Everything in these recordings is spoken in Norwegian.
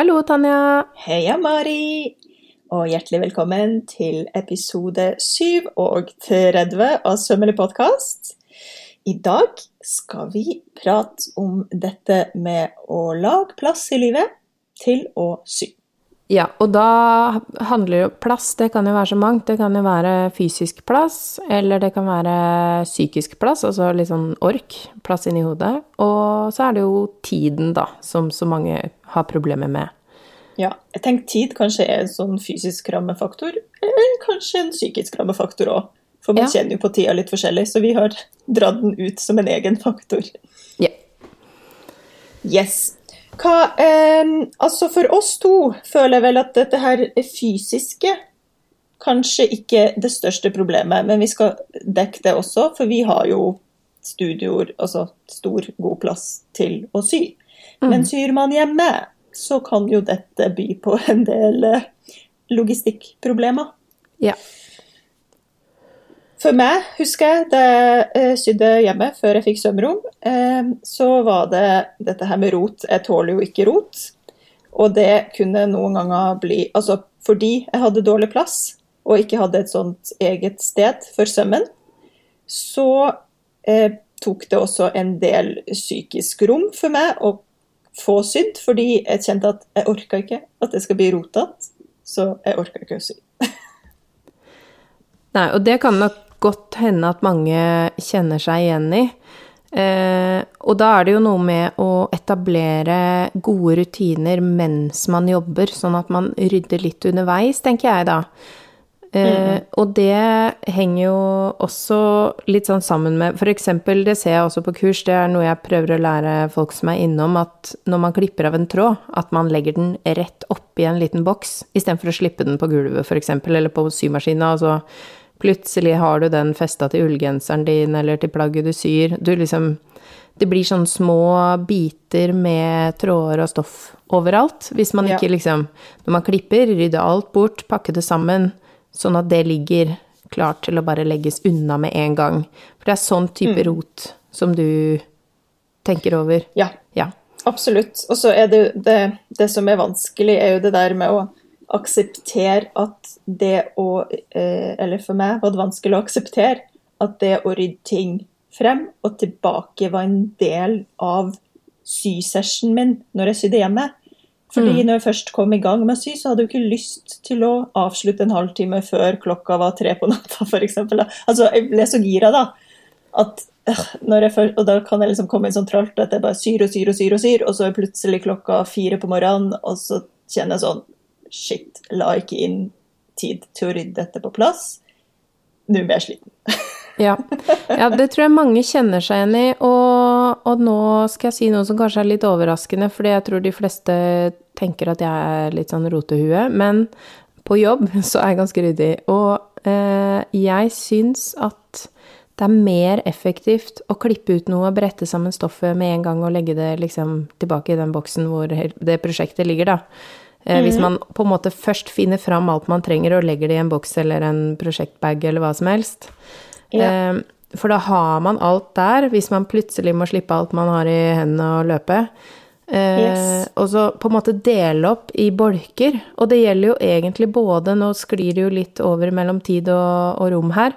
Hallo, Tanja. Heia, Mari! Og hjertelig velkommen til episode 37 av Sømmelig podkast. I dag skal vi prate om dette med å lage plass i livet til å sy. Ja, og da handler jo plass, det kan jo være så mangt. Det kan jo være fysisk plass, eller det kan være psykisk plass, altså litt sånn ork, plass inni hodet. Og så er det jo tiden, da, som så mange har problemer med. Ja, jeg tenker tid kanskje er en sånn fysisk rammefaktor, eller kanskje en psykisk rammefaktor òg. For man ja. kjenner jo på tida litt forskjellig, så vi har dratt den ut som en egen faktor. Ja. Yes. Hva, eh, altså For oss to føler jeg vel at dette her fysiske kanskje ikke det største problemet, men vi skal dekke det også, for vi har jo studioer, altså stor, god plass til å sy. Mm. Men syr man hjemme, så kan jo dette by på en del eh, logistikkproblemer. Ja. For meg, husker jeg, da jeg eh, sydde hjemme før jeg fikk svømmerom, eh, så var det dette her med rot. Jeg tåler jo ikke rot. Og det kunne noen ganger bli Altså fordi jeg hadde dårlig plass og ikke hadde et sånt eget sted for sømmen, så eh, tok det også en del psykisk rom for meg å få sydd, fordi jeg kjente at jeg orka ikke at det skal bli rotete. Så jeg orka ikke å sy. Nei, og det kan nok godt hende at mange kjenner seg igjen i. Eh, og da er det jo noe med å etablere gode rutiner mens man jobber, sånn at man rydder litt underveis, tenker jeg da. Eh, mm. Og det henger jo også litt sånn sammen med eksempel, det ser jeg også på kurs, det er noe jeg prøver å lære folk som er innom, at når man klipper av en tråd, at man legger den rett oppi en liten boks, istedenfor å slippe den på gulvet, eksempel, eller på symaskina. Altså Plutselig har du den festa til ullgenseren din eller til plagget du syr. Du liksom Det blir sånne små biter med tråder og stoff overalt. Hvis man ikke liksom Når man klipper, rydde alt bort, pakke det sammen, sånn at det ligger klart til å bare legges unna med en gang. For det er sånn type mm. rot som du tenker over. Ja. ja. Absolutt. Og så er det, det det som er vanskelig, er jo det der med å akseptere at det å eh, Eller for meg var det vanskelig å akseptere at det å rydde ting frem og tilbake var en del av sysessionen min når jeg sydde hjemme. Fordi mm. når jeg først kom i gang med å sy, så hadde jeg jo ikke lyst til å avslutte en halvtime før klokka var tre på natta, f.eks. Altså, jeg ble så gira, da. At øh, først, Og da kan jeg liksom komme i en sånn tralt at jeg bare syr og syr og syr, og syr, og så er plutselig klokka fire på morgenen, og så kjenner jeg sånn Shit, la ikke inn tid til å rydde dette på plass. Nå blir jeg sliten. ja. ja. det tror jeg mange kjenner seg igjen i. Og, og, nå skal jeg si noe som kanskje er litt overraskende, fordi jeg tror de fleste tenker at jeg er litt sånn rotehue. Men på jobb så er jeg ganske ryddig. Og eh, jeg syns at det er mer effektivt å klippe ut noe, og brette sammen stoffet med en gang og legge det liksom tilbake i den boksen hvor det prosjektet ligger, da. Mm. Hvis mhm. man på en måte først finner fram alt man trenger og legger det i en boks eller en prosjektbag eller hva som helst. Ja. Eh, for da har man alt der, hvis man plutselig må slippe alt man har i hendene og løpe. Eh, yes. Og så på en måte dele opp i bolker. Og det gjelder jo egentlig både Nå sklir det jo litt over mellom tid og, og rom her.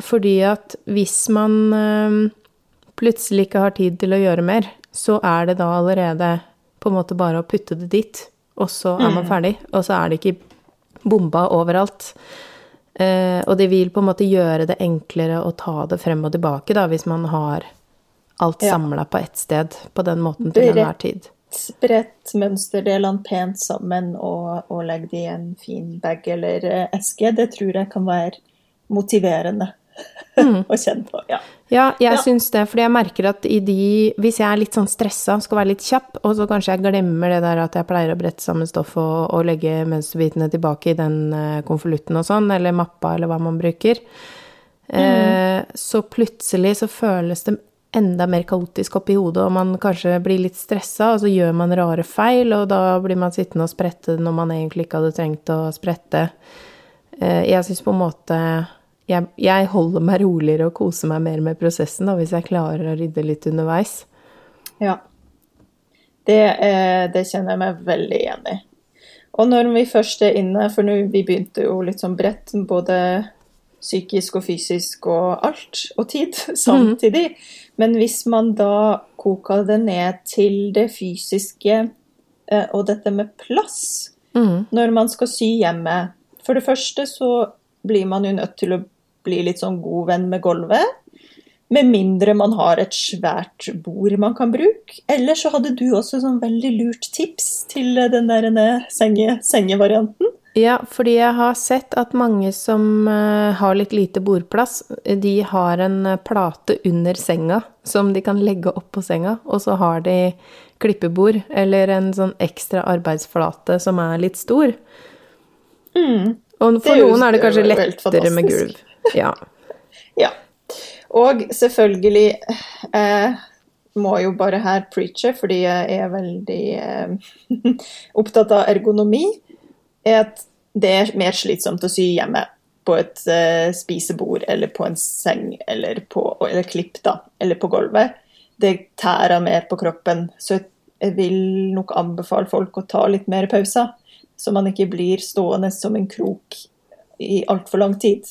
fordi at hvis man plutselig ikke har tid til å gjøre mer, så er det da allerede på en måte bare å putte det dit og så er man mm. ferdig. Og så er det ikke bomba overalt. Eh, og det vil på en måte gjøre det enklere å ta det frem og tilbake, da, hvis man har alt ja. samla på ett sted på den måten til enhver tid. Spredt mønsterdelene pent sammen og, og legg det i en fin bag eller eh, eske. Det tror jeg kan være motiverende mm. å kjenne på. Ja. Ja, jeg ja. syns det, fordi jeg merker at i de Hvis jeg er litt sånn stressa, skal være litt kjapp, og så kanskje jeg glemmer det der at jeg pleier å brette sammen stoff og, og legge mønsterbitene tilbake i den uh, konvolutten og sånn, eller mappa, eller hva man bruker, mm. eh, så plutselig så føles det enda mer kaotisk oppi hodet, og man kanskje blir litt stressa, og så gjør man rare feil, og da blir man sittende og sprette når man egentlig ikke hadde trengt å sprette. Uh, jeg syns på en måte jeg, jeg, holder meg roligere og koser meg mer med prosessen da, hvis jeg klarer å rydde litt underveis. Ja. Det, eh, det kjenner jeg meg veldig igjen i. Og når vi først er inne, for nå vi begynte jo litt sånn bredt, både psykisk og fysisk og alt, og tid samtidig. Mm. Men hvis man da koker det ned til det fysiske eh, og dette med plass mm. når man skal sy hjemme For det første så blir man jo nødt til å bli litt sånn god venn med gulvet. Med mindre man har et svært bord man kan bruke. Eller så hadde du også sånn veldig lurt tips til den der senge, sengevarianten. Ja, fordi jeg har sett at mange som uh, har litt lite bordplass, de har en plate under senga som de kan legge opp på senga, og så har de klippebord eller en sånn ekstra arbeidsflate som er litt stor. Mm. Og for noen er det kanskje lettere med gulv. Ja. ja. Og selvfølgelig eh, må jo bare her preache, fordi jeg er veldig eh, opptatt av ergonomi, er at det er mer slitsomt å sy hjemme på et eh, spisebord eller på en seng eller på eller klipp, da, eller på gulvet. Det tærer mer på kroppen, så jeg vil nok anbefale folk å ta litt mer pauser. Så man ikke blir stående som en krok i altfor lang tid.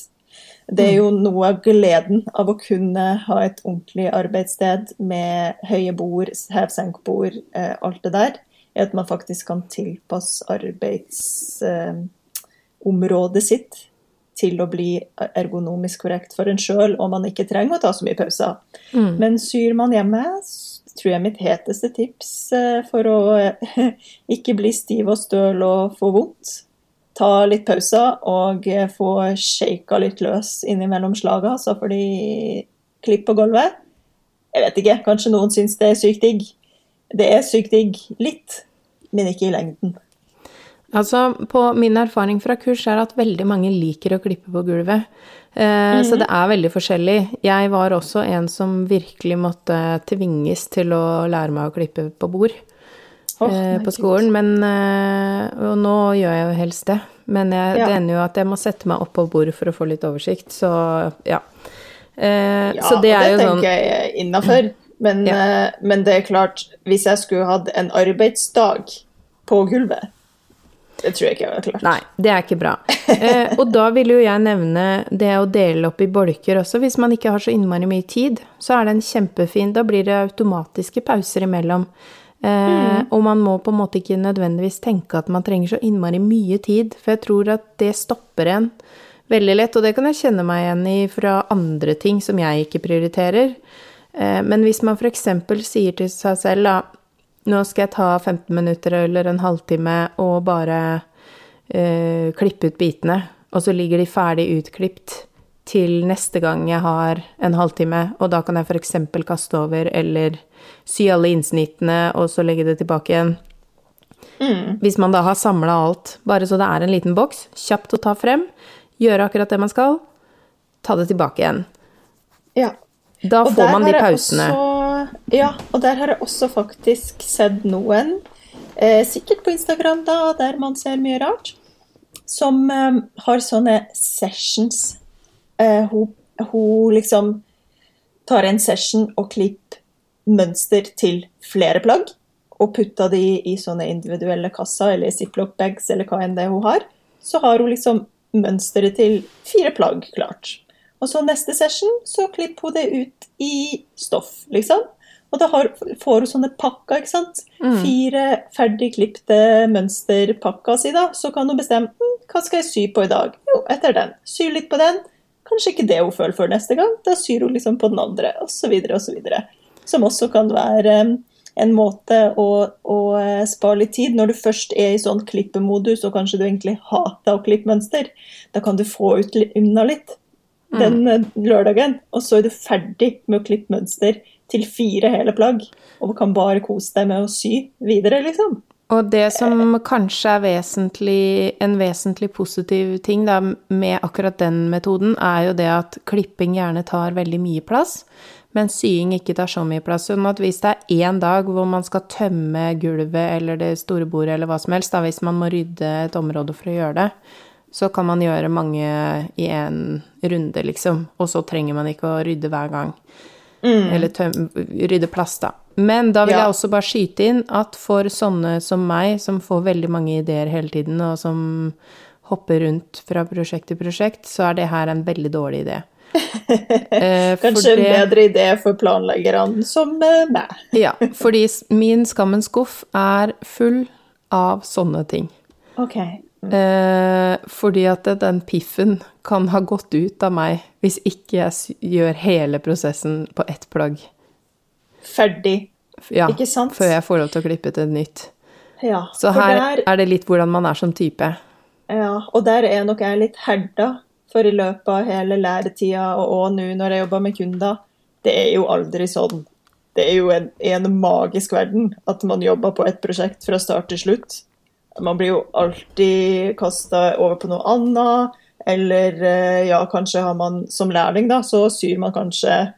Det er jo noe av gleden av å kunne ha et ordentlig arbeidssted med høye bord, hevsenkbord, eh, alt det der, er at man faktisk kan tilpasse arbeidsområdet eh, sitt til å bli ergonomisk korrekt for en sjøl, og man ikke trenger å ta så mye pauser. Mm. Men syr man hjemme, tror jeg mitt heteste tips eh, for å ikke bli stiv og støl og få vondt, ta litt pauser og eh, få shaka litt løs innimellom slaga, så får de klipp på gulvet. Jeg vet ikke, kanskje noen syns det er sykt digg. Det er sykt digg litt, men ikke i lengden. Altså, på Min erfaring fra kurs er at veldig mange liker å klippe på gulvet. Eh, mm. Så det er veldig forskjellig. Jeg var også en som virkelig måtte tvinges til å lære meg å klippe på bord oh, på skolen. Men eh, Og nå gjør jeg jo helst det. Men jeg, ja. det ender jo at jeg må sette meg opp på bordet for å få litt oversikt, så ja. Eh, ja, så det er jo sånn Det tenker jeg innafor. Men, ja. eh, men det er klart, hvis jeg skulle hatt en arbeidsdag på gulvet det tror jeg ikke jeg hadde klart. Nei, det er ikke bra. Eh, og da vil jo jeg nevne det å dele opp i bolker også. Hvis man ikke har så innmari mye tid, så er det en kjempefin Da blir det automatiske pauser imellom. Mm. Og man må på en måte ikke nødvendigvis tenke at man trenger så innmari mye tid, for jeg tror at det stopper en veldig lett, og det kan jeg kjenne meg igjen i fra andre ting som jeg ikke prioriterer. Eh, men hvis man f.eks. sier til seg selv at nå skal jeg ta 15 minutter eller en halvtime og bare uh, klippe ut bitene, og så ligger de ferdig utklipt til neste gang jeg har en halvtime, og da kan jeg f.eks. kaste over eller sy alle innsnittene og så legge det tilbake igjen. Mm. Hvis man da har samla alt, bare så det er en liten boks, kjapt å ta frem, gjøre akkurat det man skal, ta det tilbake igjen. Ja. Da får man de pausene. Også, ja, og der har jeg også faktisk sett noen, eh, sikkert på Instagram, da, der man ser mye rart, som eh, har sånne sessions Eh, hun, hun, liksom tar en session og klipper mønster til flere plagg. Og putter de i sånne individuelle kasser eller ziplock-bags eller hva enn det hun har. Så har hun liksom mønsteret til fire plagg klart. Og så neste session så klipper hun det ut i stoff, liksom. Og da har, får hun sånne pakker, ikke sant. Mm. Fire ferdigklipte mønsterpakker si, da. Så kan hun bestemme hm, hva skal jeg sy på i dag. Jo, etter den. Sy litt på den kanskje ikke det hun føler for neste gang. Da syr hun liksom på den andre, osv., osv. Som også kan være um, en måte å, å, eh, spare litt tid. Når du først er i sånn klippemodus, og kanskje du egentlig hater å klippe mønster, da kan du få ut unna litt den mm. Eh, lørdagen. Og så er du ferdig med å klippe mønster til fire hele plagg, og kan bare kose deg med å sy videre, liksom. Og det som kanskje er vesentlig, en vesentlig positiv ting da, med akkurat den metoden, er jo det at klipping gjerne tar veldig mye plass, men sying ikke tar så mye plass. Sånn at hvis det er én dag hvor man skal tømme gulvet eller det store bordet eller hva som helst, da, hvis man må rydde et område for å gjøre det, så kan man gjøre mange i en runde, liksom. Og så trenger man ikke å rydde hver gang. Eller tøm, rydde plass, da. Men da vil Ja. jeg også bare skyte inn at for sånne som meg, som får veldig mange ideer hele tiden, og som hopper rundt fra prosjekt til prosjekt, så er det her en veldig dårlig idé. Eh, Kanskje Kanskje en bedre idé for planleggerne som eh, meg. Ja, fordi min skammens skuff er full av sånne ting. Ok. Eh, fordi at den piffen kan ha gått ut av meg hvis ikke jeg gjør hele prosessen på ett plagg. Ferdig. Ja, Ikke sant? Før jeg får lov til å klippe til et nytt. Ja. Så her der, er det litt hvordan man er som type. ja, og der er nok jeg litt herda, for i løpet av hele læretida og òg nå når jeg jobber med kunder, det er jo aldri sånn. Det er jo en, en magisk verden at man jobber på et prosjekt fra start til slutt. Man blir jo alltid kasta over på noe annet, eller eh, ja, kanskje har man som lærling, da, så syr man kanskje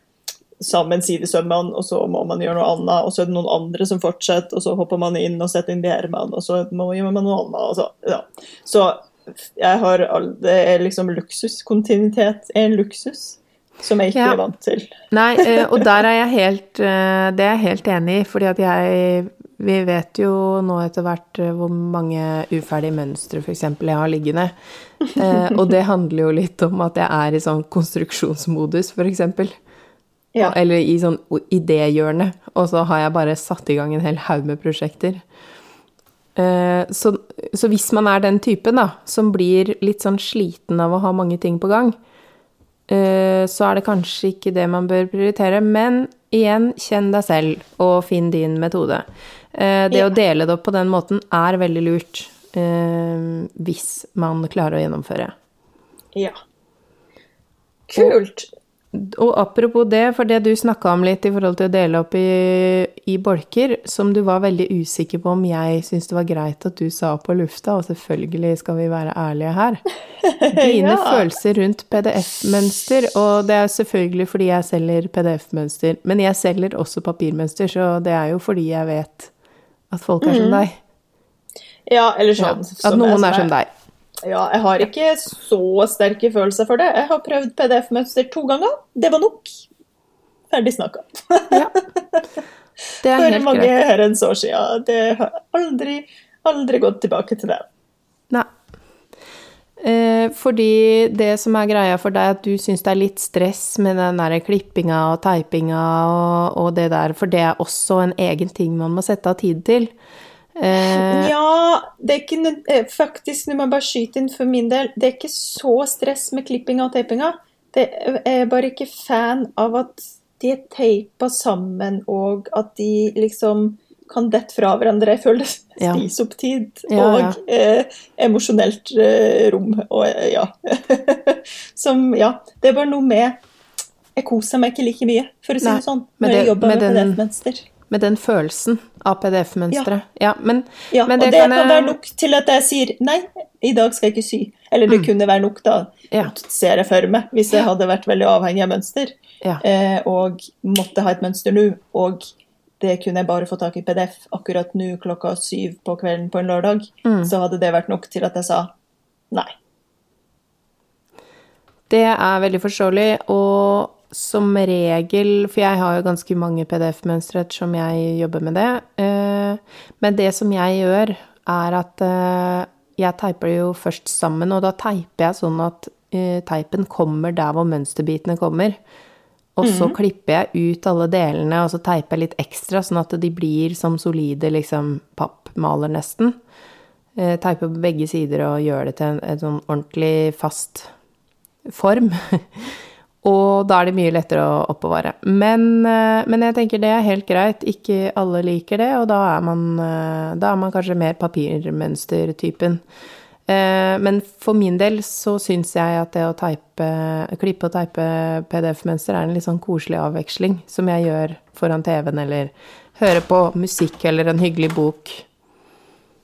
sammen sidesømmene, og så må man gjøre noe annet, og så er det noen andre som fortsetter, og så hopper man inn og setter inn de ermene, og så må man gjøre noe annet. Så, ja. så jeg har det er liksom luksus. Kontinuitet er en luksus som jeg ikke Ja. er vant til. Nei, eh, og der er jeg helt eh, Det er jeg helt enig i, fordi at jeg Vi vet jo nå etter hvert eh, hvor mange uferdige mønstre f.eks. jeg har liggende. Eh, og det handler jo litt om at jeg er i sånn konstruksjonsmodus, f.eks. Ja. Eller i sånn idéhjørne. Og så har jeg bare satt i gang en hel haug med prosjekter. Eh, Så, så hvis man er den typen da, som blir litt sånn sliten av å ha mange ting på gang, eh, så er det kanskje ikke det man bør prioritere. Men igjen, kjenn deg selv og finn din metode. Eh, Det Ja. å dele det opp på den måten er veldig lurt eh, hvis man klarer å gjennomføre. ja. Kult. Og apropos det, for det du snakka om litt i forhold til å dele opp i, i bolker, som du var veldig usikker på om jeg syntes det var greit at du sa på lufta, og selvfølgelig skal vi være ærlige her. Dine Ja. følelser rundt PDF-mønster, og det er selvfølgelig fordi jeg selger PDF-mønster, men jeg selger også papirmønster, så det er jo fordi jeg vet at folk er som deg. Ja, eller Ja, sånn. at noen jeg- er som deg. Ja, jeg har ikke så sterke følelser for det. Jeg har prøvd PDF-mønster to ganger. Det var nok. Ferdig snakka. Ja. Det er For helt mange greit. herrens år siden. Det har aldri, aldri gått tilbake til det. Nei. Eh, fordi det som er greia for deg, at du syns det er litt stress med den der klippinga og teipinga og, og det der, for det er også en egen ting man må sette av tid til. Eh, Ja, det er ikke eh, faktisk, nå må jeg bare skyte inn for min del, det er ikke så stress med klippinga og teipinga. Det er bare ikke fan av at de er teipa sammen, og at de liksom kan dette fra hverandre. Jeg føler det spiser opp tid Ja, og ja. eh, emosjonelt eh, rom. Og eh, ja. Som, ja. Det er bare noe med Jeg koser meg ikke like mye, for å si det sånn, når når jeg jobber med med PDF-mønster. med den følelsen av PDF-mønsteret. Ja. men, Ja, men og det det kan jeg- være nok til at jeg sier nei, i dag skal jeg ikke sy. Eller det kunne være nok, da, ser jeg for meg, hvis jeg hadde vært veldig avhengig av mønster eh, og måtte ha et mønster nå, og det kunne jeg bare få tak i PDF akkurat nå klokka syv på kvelden på en lørdag, Mm. så hadde det vært nok til at jeg sa nei. Det er veldig forståelig, og som regel For jeg har jo ganske mange PDF-mønstre ettersom jeg jobber med det. eh, Men det som jeg gjør, er at eh, jeg teiper det jo først sammen, og da teiper jeg sånn at eh, teipen kommer der hvor mønsterbitene kommer. Og så klipper jeg ut alle delene, og så teiper jeg litt ekstra, sånn at de blir som solide liksom pappmaler, nesten. Eh, Teiper på begge sider og gjør det til en, en sånn ordentlig fast form. og da er det mye lettere å oppbevare. Men, eh, men jeg tenker det er helt greit. Ikke alle liker det, og da er man, eh, da er man kanskje mer papirmønstertypen. Eh, Men for min del så syns jeg at det å type, klippe og teipe PDF-mønster er en litt sånn koselig avveksling som jeg gjør foran TV-en eller hører på musikk eller en hyggelig bok.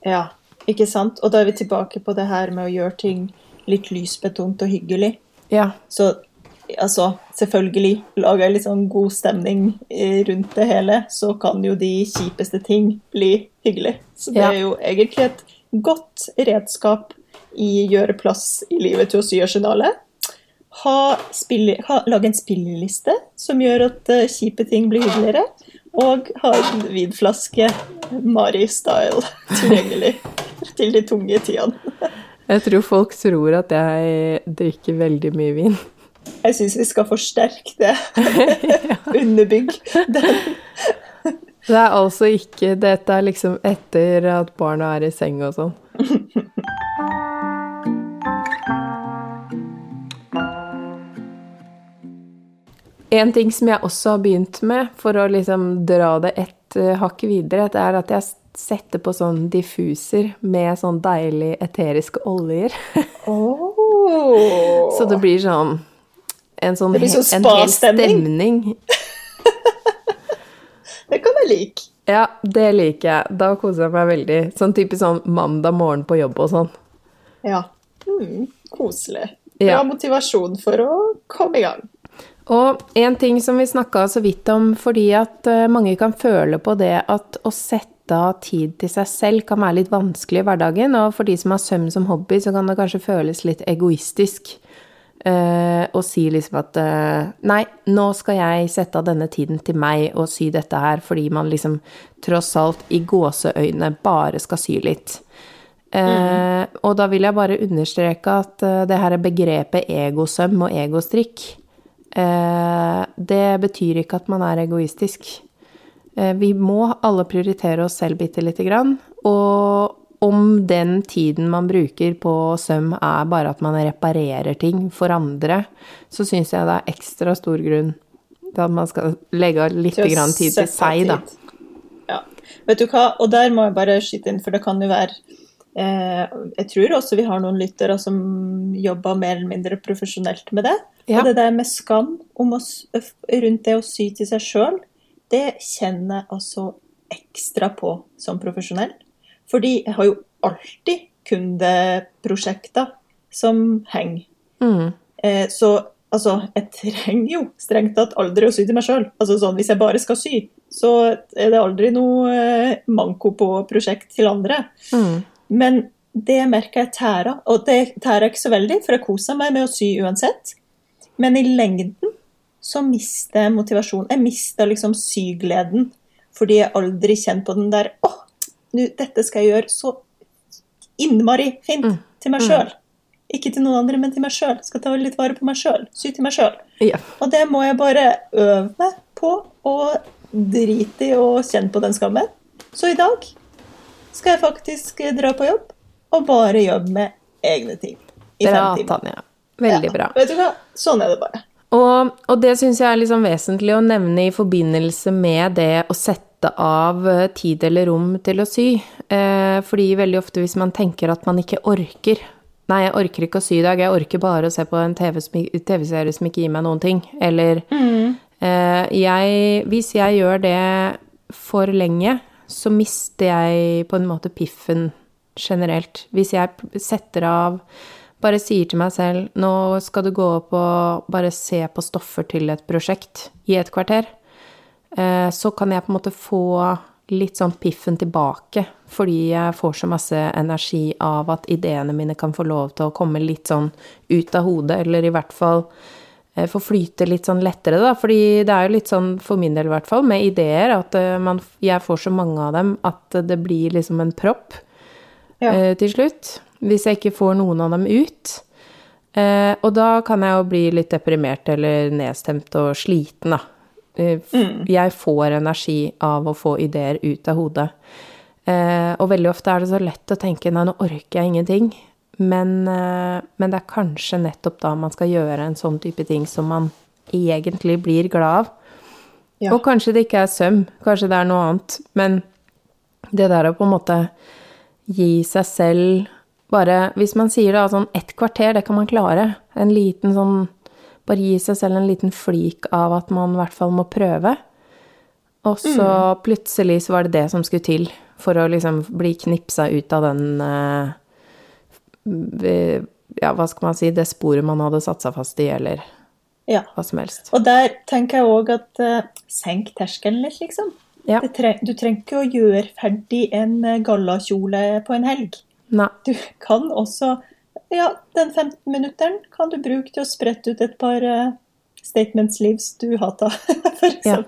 Ja, ikke sant? Og da er vi tilbake på det her med å gjøre ting litt lysbetont og hyggelig. Ja. Så altså, selvfølgelig, lager jeg litt sånn god stemning eh, rundt det hele, så kan jo de kjipeste ting bli hyggelig. Så det Ja. er jo egentlig et godt redskap i gjøre plass i livet til å sy arsenalet. ha, lage en spilleliste som gjør at uh, kjipe ting blir hyggeligere. Og ha en vinflaske Mari-style tilgjengelig til de tunge tidene. Jeg tror folk tror at jeg drikker veldig mye vin. Jeg syns vi skal forsterke det. Underbygg den. Det er altså ikke Dette er liksom etter at barna er i seng og sånn. En ting som jeg også har begynt med, for å liksom dra det ett uh, hakk videre, det er at jeg setter på sånn diffuser med sånn deilig eteriske oljer. Oh. Så det blir sånn en sånn Det blir sånn en hel stemning. Det kan jeg like. Ja, det liker jeg. Da koser jeg meg veldig. Sånn typisk sånn mandag morgen på jobb og sånn. Ja. Mm, koselig. Ja. Bra motivasjon for å komme i gang. Og en ting som vi snakka så vidt om, fordi at eh, mange kan føle på det at å sette av tid til seg selv kan være litt vanskelig i hverdagen, og for de som har søvn som hobby, så kan det kanskje føles litt egoistisk eh, og si liksom at uh, nei, nå skal jeg sette av denne tiden til meg og sy dette her, fordi man liksom tross alt i gåseøyne bare skal sy litt. Eh, og da vil jeg bare understreke at det her begrepet egosøm og egostrikk Det betyr ikke at man er egoistisk. Vi må alle prioritere oss selv bitte lite grann. Og om den tiden man bruker på søm er bare at man reparerer ting for andre, så syns jeg det er ekstra stor grunn til at man skal legge av litt Til grann tid til seg, da. Ja. Vet du hva, og der må jeg bare skyte inn, for det kan jo være eh, Jeg tror også vi har noen lyttere som jobber mer eller mindre profesjonelt med det. Ja. Og det der med skam om å, rundt det å sy til seg sjøl, det kjenner jeg altså ekstra på som profesjonell. Fordi jeg har jo alltid kundeprosjekter som henger. Mm. Eh, så altså, jeg trenger jo strengt tatt aldri å sy til meg sjøl. Altså, sånn, hvis jeg bare skal sy, så er det aldri noe eh, manko på prosjekt til andre. Mm. Men det merker jeg tærer, og det tærer jeg ikke så veldig, for jeg koser meg med å sy uansett. Men i lengden så mister jeg motivasjonen. Jeg mister liksom sygleden, fordi jeg aldri kjenner på den der åh, nå, dette skal jeg gjøre så innmari fint Mm. til meg sjøl. Ikke til noen andre, men til meg sjøl. Skal ta litt vare på meg sjøl. Sy til meg sjøl. Ja. Og det må jeg bare øve meg på, og drite i å kjenne på den skammen. Så i dag skal jeg faktisk dra på jobb og bare jobbe med egne ting. I Bra, fem timer. Tanja. Veldig Ja. bra. Vet du hva? Sånn er det bare. Og, og det syns jeg er liksom vesentlig å nevne i forbindelse med det å sette av eh, tid eller rom til å sy. Eh, fordi veldig ofte hvis man tenker at man ikke orker Nei, jeg orker ikke å sy i dag, jeg orker bare å se på en TV-serie TV som ikke gir meg noen ting. Eller eh, jeg Hvis jeg gjør det for lenge, så mister jeg på en måte piffen generelt. Hvis jeg setter av bare sier til meg selv nå skal du gå opp og bare se på stoffer til et prosjekt i et kvarter, så kan jeg på en måte få litt sånn piffen tilbake, fordi jeg får så masse energi av at ideene mine kan få lov til å komme litt sånn ut av hodet, eller i hvert fall eh, få flyte litt sånn lettere, da. Fordi det er jo litt sånn, for min del i hvert fall, med ideer, at eh, man, jeg får så mange av dem at det blir liksom en propp Ja. eh, til slutt. Hvis jeg ikke får noen av dem ut. Eh, og da kan jeg jo bli litt deprimert eller nedstemt og sliten, da. Eh, f- Jeg får energi av å få ideer ut av hodet. Eh, og veldig ofte er det så lett å tenke nei, nå orker jeg ingenting. Men, eh, men det er kanskje nettopp da man skal gjøre en sånn type ting som man egentlig blir glad av. Ja. Og kanskje det ikke er søm, kanskje det er noe annet. Men det der å på en måte gi seg selv bare Hvis man sier da sånn ett kvarter, det kan man klare. En liten sånn Bare gi seg selv en liten flik av at man i hvert fall må prøve. Og så plutselig så var det det som skulle til for å liksom bli knipsa ut av den eh, Ja, hva skal man si Det sporet man hadde satt seg fast i, eller Ja. hva som helst. Og der tenker jeg òg at eh, senk terskelen litt, liksom. Ja. Tre du trenger ikke å gjøre ferdig en eh, gallakjole på en helg. Nei. Du kan også ja, den 15-minutteren kan du bruke til å sprette ut et par uh, statements leaves du hater, f.eks. Ja.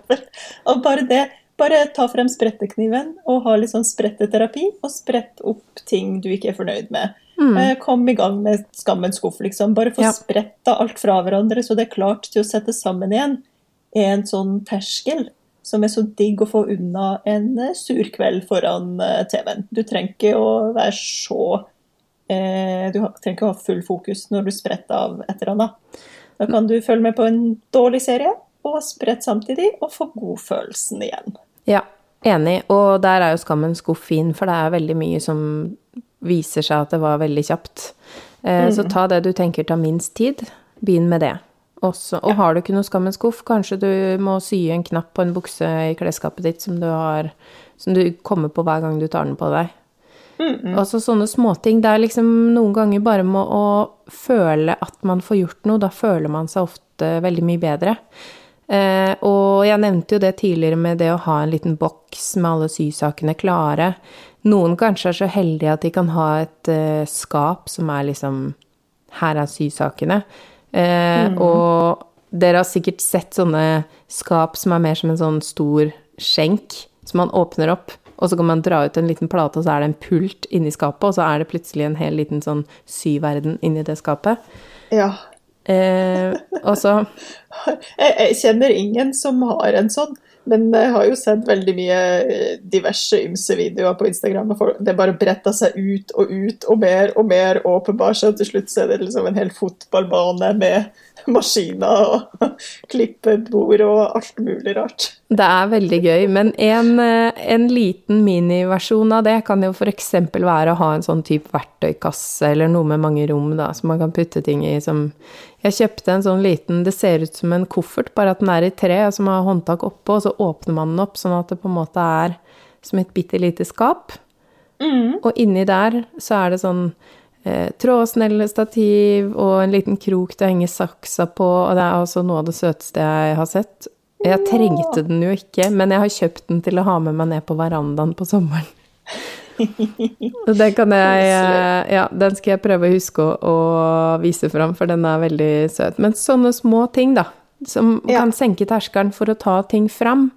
Og bare det bare ta frem sprettekniven og ha litt sånn spretteterapi, og sprett opp ting du ikke er fornøyd med. Mm. Eh, kom i gang med skammens skuff, liksom. Bare få ja. spretta alt fra hverandre, så det er klart til å sette sammen igjen. En sånn terskel som er så digg å få unna en eh, sur kveld foran eh, TV-en. Du trenger ikke å være så eh, Du trenger ikke å ha full fokus når du spretter av et eller annet. Da kan du følge med på en dårlig serie og sprette samtidig, og få godfølelsen igjen. Ja, enig. Og der er jo skammen skuff fin, for det er veldig mye som viser seg at det var veldig kjapt. Eh, mm. Så ta det du tenker tar minst tid. Begynn med det. Også, og ja. har du ikke noe Skammens skuff, kanskje du må sy en knapp på en bukse i klesskapet ditt som du, har, som du kommer på hver gang du tar den på deg. Mm -mm. Altså sånne småting. Det er liksom noen ganger bare med å føle at man får gjort noe. Da føler man seg ofte veldig mye bedre. Eh, og jeg nevnte jo det tidligere med det å ha en liten boks med alle sysakene klare. Noen kanskje er så heldige at de kan ha et eh, skap som er liksom Her er sysakene. Eh, mm. Og dere har sikkert sett sånne skap som er mer som en sånn stor skjenk, som man åpner opp. Og så kan man dra ut en liten plate, og så er det en pult inni skapet, og så er det plutselig en hel liten sånn syverden inni det skapet. Ja. Eh, og så jeg, jeg, kjenner ingen som har en sånn, men jeg har jo sett veldig mye eh, diverse ymse videoer på Instagram. og Det bare bretter seg ut og ut og mer og mer åpenbart, så til slutt så er det liksom en hel fotballbane med maskiner og klippebord og alt mulig rart. Det er veldig gøy, men en, eh, en liten miniversjon av det kan jo f.eks. være å ha en sånn type verktøykasse eller noe med mange rom, da, som man kan putte ting i som Jeg kjøpte en sånn liten Det ser ut som en koffert, bare at den er i tre, og som har håndtak oppå, og så åpner man den opp sånn at det på en måte er som et bitte lite skap. Mm. Og inni der så er det sånn eh, trådsnellestativ og en liten krok til å henge saksa på, og det er altså noe av det søteste jeg har sett. Jeg trengte den jo ikke, men jeg har kjøpt den til å ha med meg ned på verandaen på sommeren. og den kan jeg eh, Ja, den skal jeg prøve å huske å, å vise fram, for den er veldig søt. Men sånne små ting, da, som ja. kan senke terskelen for å ta ting fram.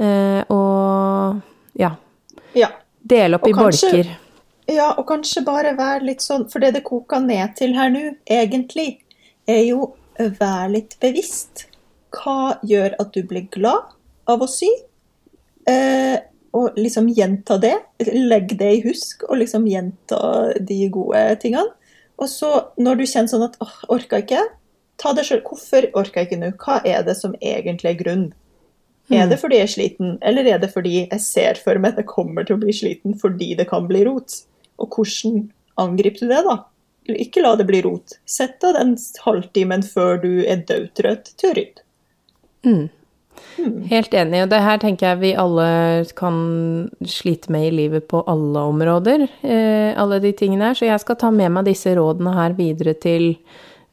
Eh, og ja. ja. Dele opp og i kanskje, bolker. Ja, og kanskje bare være litt sånn For det det koker ned til her nå, egentlig, er jo vær litt bevisst. Hva gjør at du blir glad av å sy? Eh, og liksom gjenta det. Legg det i husk, og liksom gjenta de gode tingene. Og så, når du kjenner sånn at åh, orka ikke, ta det sjøl. Hvorfor jeg ikke nå? Hva er det som egentlig er grunnen? Er det mm. fordi jeg er sliten, eller er det fordi jeg ser for meg at jeg kommer til å bli sliten fordi det kan bli rot? Og hvordan angriper du det, da? Ikke la det bli rot. Sett av den halvtimen før du er dødtrøtt til å rydde. Mm. Mm. Helt enig, og det her tenker jeg vi alle kan slite med i livet på alle områder. Eh, alle de tingene her. Så jeg skal ta med meg disse rådene her videre til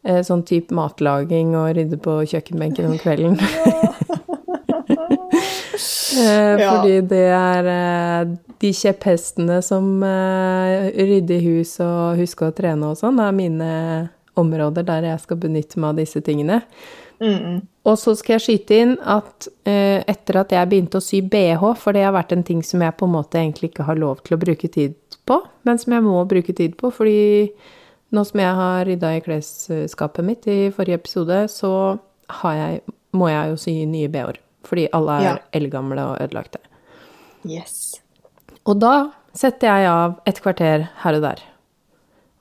eh, sånn type matlaging og rydde på kjøkkenbenken om kvelden. eh, ja. Fordi det er eh, de kjepphestene som rydder hus og husker å trene og sånn, er mine områder der jeg skal benytte meg av disse tingene. Mm. Og så skal jeg skyte inn at uh, etter at jeg begynte å sy bh, for det har vært en ting som jeg på en måte egentlig ikke har lov til å bruke tid på, men som jeg må bruke tid på, fordi nå som jeg har rydda i klesskapet mitt i forrige episode, så jeg, må jeg jo sy nye bh-er. Fordi alle er ja. eldgamle og ødelagte. Yes. Og da setter jeg av et kvarter her og der.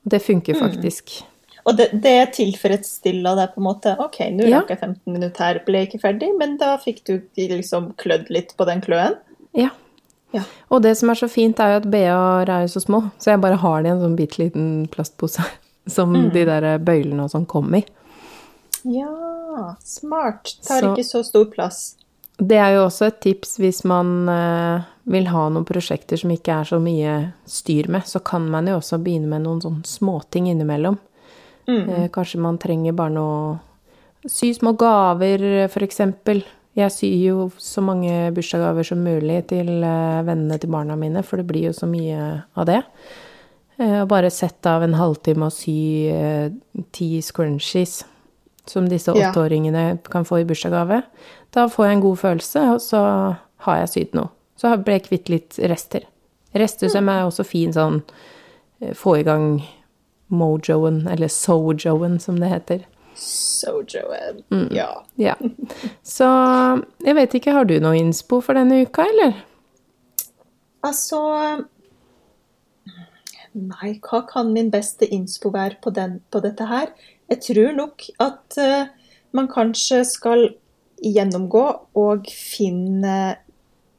Det funker mm. faktisk. Mm. Og det, det tilfredsstiller deg på en måte. Ok, nå ja. rakk jeg 15 minutter her, ble ikke ferdig, men da fikk du liksom klødd litt på den kløen. Ja. ja. Og det som er så fint, er jo at BH-er er jo så små, så jeg bare har det i en sånn bitte liten plastpose som mm. de der bøylene og sånn kom i. Ja, smart. Tar så, ikke så stor plass. Det er jo også et tips hvis man uh, vil ha noen prosjekter som ikke er så mye styr med, så kan man jo også begynne med noen sånne småting innimellom. Mm. Uh, kanskje man trenger bare noe Sy små gaver, eksempel. Jeg syr jo så mange bursdagsgaver som mulig til uh, vennene til barna mine, for det blir jo så mye av det. Eh, Og bare sette av en halvtime og sy eh, ti scrunchies, som disse Ja. åtteåringene kan få i bursdagsgave. Da får jeg en god følelse, og så har jeg sydd noe. Så ble jeg kvitt litt rester. Restesøm er også fin sånn eh, få i gang mojoen, eller sojoen, som det heter. Sojoen, Mm. Ja. Ja. Så jeg vet ikke, har du noe innspo for denne uka, eller? Altså Nei, hva kan min beste innspo være på, den, på dette her? Jeg tror nok at uh, man kanskje skal gjennomgå og finne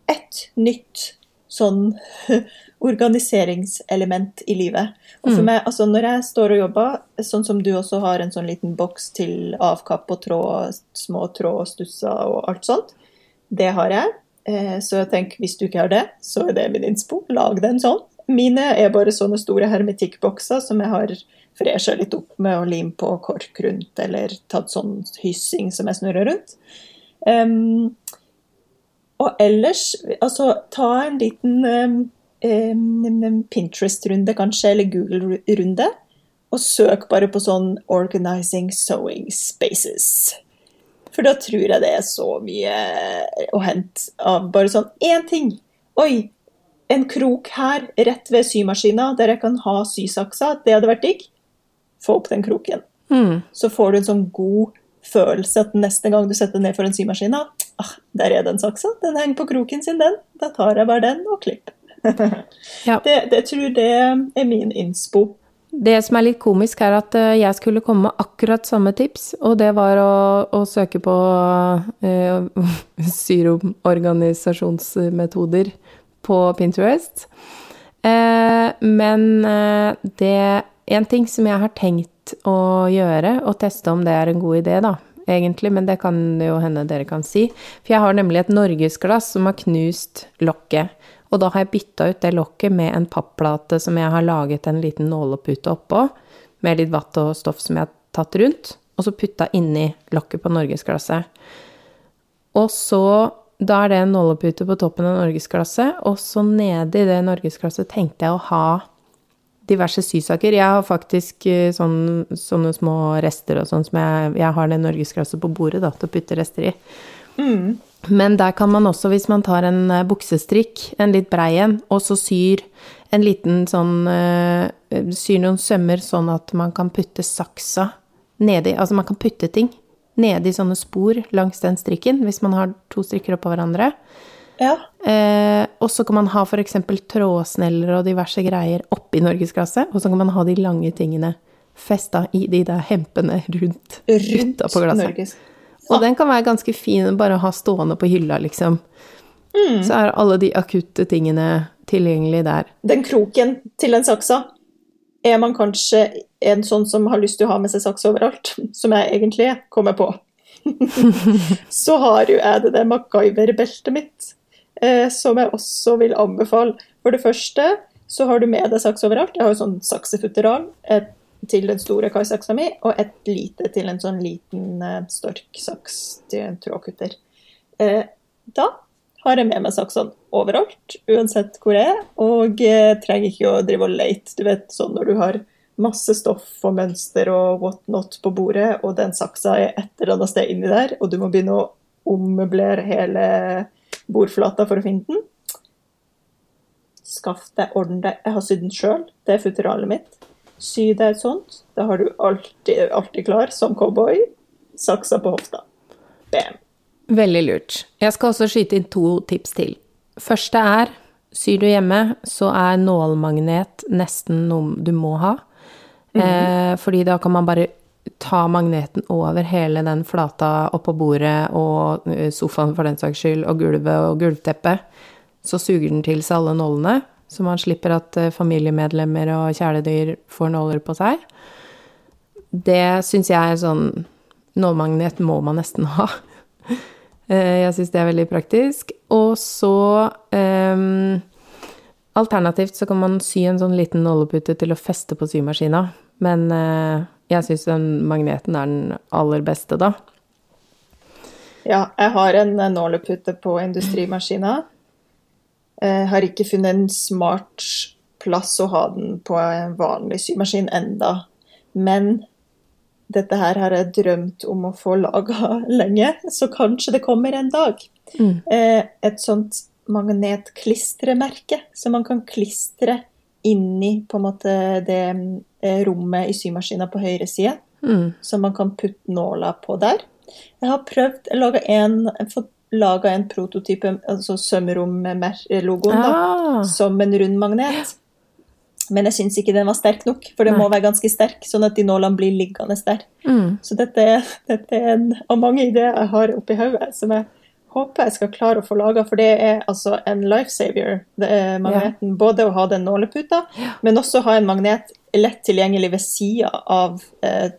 ett nytt sånn organiseringselement i livet. Og for meg, altså når jeg står og jobber, sånn som du også har en sånn liten boks til avkapp og tråd, små tråd og stusser og alt sånt, det har jeg. Eh, Så tenker, hvis du ikke har det, så er det min innspo. Lag den sånn. Mine er bare sånne store hermetikkbokser som jeg har fresha litt opp med å lim på kork rundt, eller tatt sånn hyssing som jeg snurrer rundt. Em, og ellers, altså ta en liten um, Pinterest-runde kanskje, eller Google-runde, og søk bare på sånn 'Organizing Sewing Spaces'. For da tror jeg det er så mye å hente av bare sånn én ting. Oi, en krok her rett ved symaskina der jeg kan ha sysaksa. Det hadde vært digg. Få opp den kroken. Mm. Så får du en sånn god følelse at neste gang du setter ned foran symaskina, ah, der er den saksa. Den henger på kroken sin, den. Da tar jeg bare den og klipper. Ja. Det, det tror det er min innspo. Det som er litt komisk, er at eh, jeg skulle komme med akkurat samme tips, og det var å, å søke på uh, syromorganisasjonsmetoder på Pinterest. Uh, men uh, det En ting som jeg har tenkt å gjøre, og teste om det er en god idé, da, egentlig, men det kan jo hende dere kan si. For jeg har nemlig et norgesglass som har knust lokket. Og da har jeg bytta ut det lokket med en papplate som jeg har laget en liten nålepute oppå, med litt vatt og stoff som jeg har tatt rundt, og så putta inni lokket på norgesglasset. Og så Da er det en nålepute på toppen av norgesglasset, og så nedi det norgesglasset tenkte jeg å ha diverse sysaker. Jeg har faktisk eh, sånn, sånne små rester og sånn som jeg, jeg har det norgesglasset på bordet da, til å putte rester i. Men der kan man også, hvis man tar en eh, buksestrikk, en litt brei en, og så syr en liten sånn eh, Syr noen sømmer sånn at man kan putte saksa nedi Altså man kan putte ting nedi sånne spor langs den strikken, hvis man har to strikker oppå hverandre. Ja. Eh, og så kan man ha f.eks. trådsneller og diverse greier oppi norgesglasset, og så kan man ha de lange tingene festa i de der hempene rundt, Rundt utapå glasset. Norges. Og den kan være ganske fin bare å ha stående på hylla, liksom. Så er alle de akutte tingene tilgjengelig der. Den kroken til den saksa er man kanskje en sånn som har lyst til å ha med seg saks overalt, som jeg egentlig kommer på. så har jo jeg det der MacGyver-beltet mitt, eh, som jeg også vil anbefale. For det første så har du med deg saks overalt. Jeg har jo sånn saksefutteral til den store kaisaksa mi, og et lite til en sånn liten eh, storksaks til en trådkutter. Eh, da har jeg med meg saksene overalt, uansett hvor jeg er, og eh, trenger ikke å drive og lete. Du vet, sånn når du har masse stoff og mønster og whatnot på bordet, og den saksa er et eller annet sted inni der, og du må begynne å ommøblere hele bordflata for å finne den. Skaff deg, ordentlig. deg. Jeg har sydd den sjøl, det er futteralet mitt. Sy deg et sånt. Da har du alltid, alltid klar som cowboy. Saksa på hofta. Bam. Veldig lurt. Jeg skal også skyte inn to tips til. Første er syr du hjemme, så er nålmagnet nesten noe du må ha. eh, fordi da kan man bare ta magneten over hele den flata oppå bordet og eh, sofaen for den saks skyld, og gulvet og gulvteppet. Så suger den til seg alle nålene, så man slipper at eh, familiemedlemmer og kjæledyr får nåler på seg. Det syns jeg er sånn Nålmagnet må man nesten ha. Eh, Jeg syns det er veldig praktisk. Og så um, Alternativt så kan man sy en sånn liten nålepute til å feste på symaskina. Men eh, jeg syns den magneten er den aller beste, da. Ja, jeg har en eh, nålepute på industrimaskina. Jeg har ikke funnet en smart plass å ha den på en vanlig symaskin enda. Men dette her har jeg drømt om å få laga lenge, så kanskje det kommer en dag. Mm. Eh, et sånt magnetklistremerke som man kan klistre inni på en måte det eh, rommet i symaskina på høyre side. Mm. Så man kan putte nåla på der. Jeg har prøvd å lage en, fått laga en prototype, altså sømrom-logoen, da, Ah, som en rund magnet. Men jeg syns ikke den var sterk nok, for den Nei. må være ganske sterk, sånn at de nålene blir liggende der. mm. Så dette, dette er en av mange ideer jeg har oppi hodet, som jeg håper jeg skal klare å få laga, for det er altså en lifesaver, det er magneten. Både å ha den nåleputa, men også ha en magnet lett tilgjengelig ved sida av eh,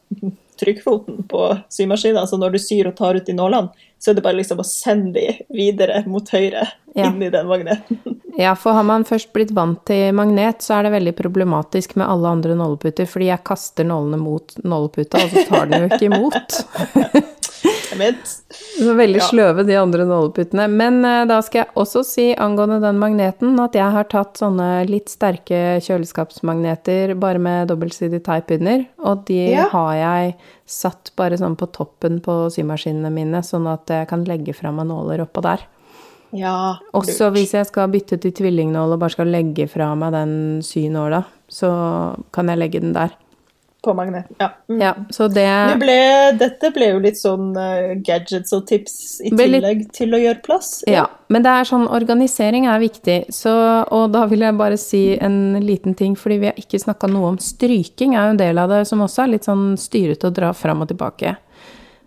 trykkfoten på symaskinen. Så når du syr og tar ut de nålene, så er det bare liksom å sende de videre mot høyre Ja. inn i den magneten. Ja, for har man først blitt vant til magnet, så er det veldig problematisk med alle andre nåleputer, fordi jeg kaster nålene mot nåleputa, og så tar den jo ikke imot. Veldig sløve, de andre nåleputene. Men uh, da skal jeg også si angående den magneten, at jeg har tatt sånne litt sterke kjøleskapsmagneter bare med dobbeltsidig teip under, og de Ja. har jeg satt bare sånn på toppen på symaskinene mine, sånn at jeg kan legge fra meg nåler oppå der. ja, Også hvis jeg skal bytte til tvillingnål og bare skal legge fra meg den synåla, så kan jeg legge den der. På magneten. Ja. Mm. Ja, så det Det ble, dette ble jo litt sånn uh, gadgets og tips i tillegg litt- til å gjøre plass. Ja, men det er sånn, organisering er viktig, så, og da vil jeg bare si en liten ting, fordi vi har ikke snakka noe om stryking, er jo en del av det som også er litt sånn styrete å dra fram og tilbake.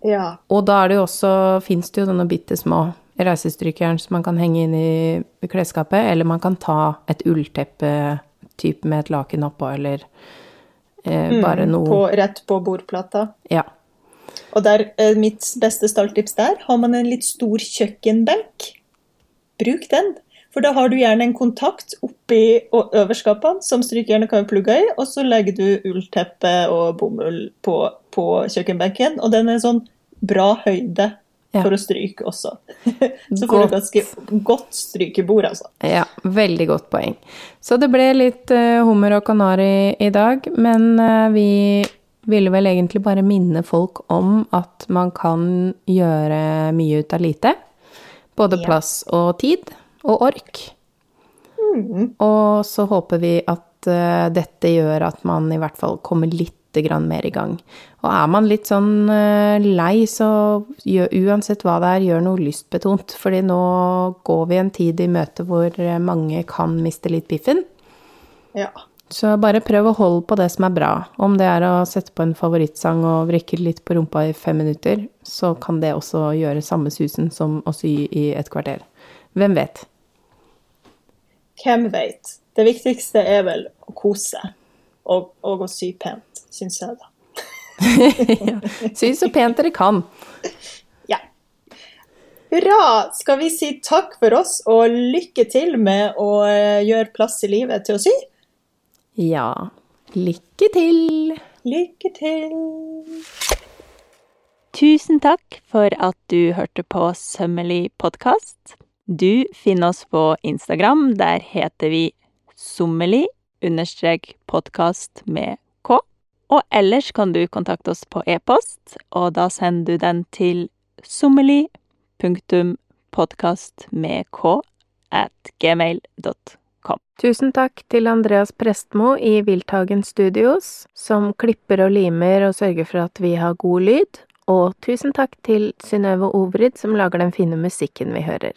Ja. Og da er det jo også, fins det jo denne bitte små reisestrykeren som man kan henge inn i klesskapet, eller man kan ta et ullteppe typ med et laken oppå, eller eh, bare noe Mm, På, rett på bordplata. Ja. Og der, eh, mitt beste starttips der, har man en litt stor kjøkkenbenk. Bruk den. For da har du gjerne en kontakt oppi og øverskapene som strykejernet kan plugge i, og så legger du ullteppe og bomull på, på kjøkkenbenken, og den er sånn bra høyde Ja. for å stryke også. så får du ganske godt strykebord, altså. Ja, veldig godt poeng. Så det ble litt uh, hummer og kanari i dag, men uh, vi ville vel egentlig bare minne folk om at man kan gjøre mye ut av lite. Både Ja. plass og tid, og ork. Mm. Og så håper vi at uh, dette gjør at man i hvert fall kommer litt grann mer i gang. Og er man litt sånn eh, lei, så gjør, uansett hva det er, gjør noe lystbetont. Fordi nå går vi en tid i møte hvor eh, mange kan miste litt piffen. Ja. Så bare prøv å holde på det som er bra. Om det er å sette på en favorittsang og vrikke litt på rumpa i fem minutter, så kan det også gjøre samme susen som å sy i et kvarter. Hvem vet? Hvem vet? Det viktigste er vel å kose seg. Og, og å sy pent, syns jeg, da. ja. Sy så pent dere kan. Ja. Hurra! Skal vi si takk for oss og lykke til med å eh, gjøre plass i livet til å sy? Ja. Lykke til! Lykke til! Tusen takk for at du hørte på Sømmelig podkast. Du finner oss på Instagram. Der heter vi sommelig understrek podkast med k. Og ellers kan du kontakte oss på e-post, og da sender du den til sommelig punktum podkast med k at gmail.com. Tusen takk til Andreas Prestmo i Wildtagen Studios, som klipper og limer og sørger for at vi har god lyd. Og tusen takk til Synnøve Ovrid, som lager den fine musikken vi hører.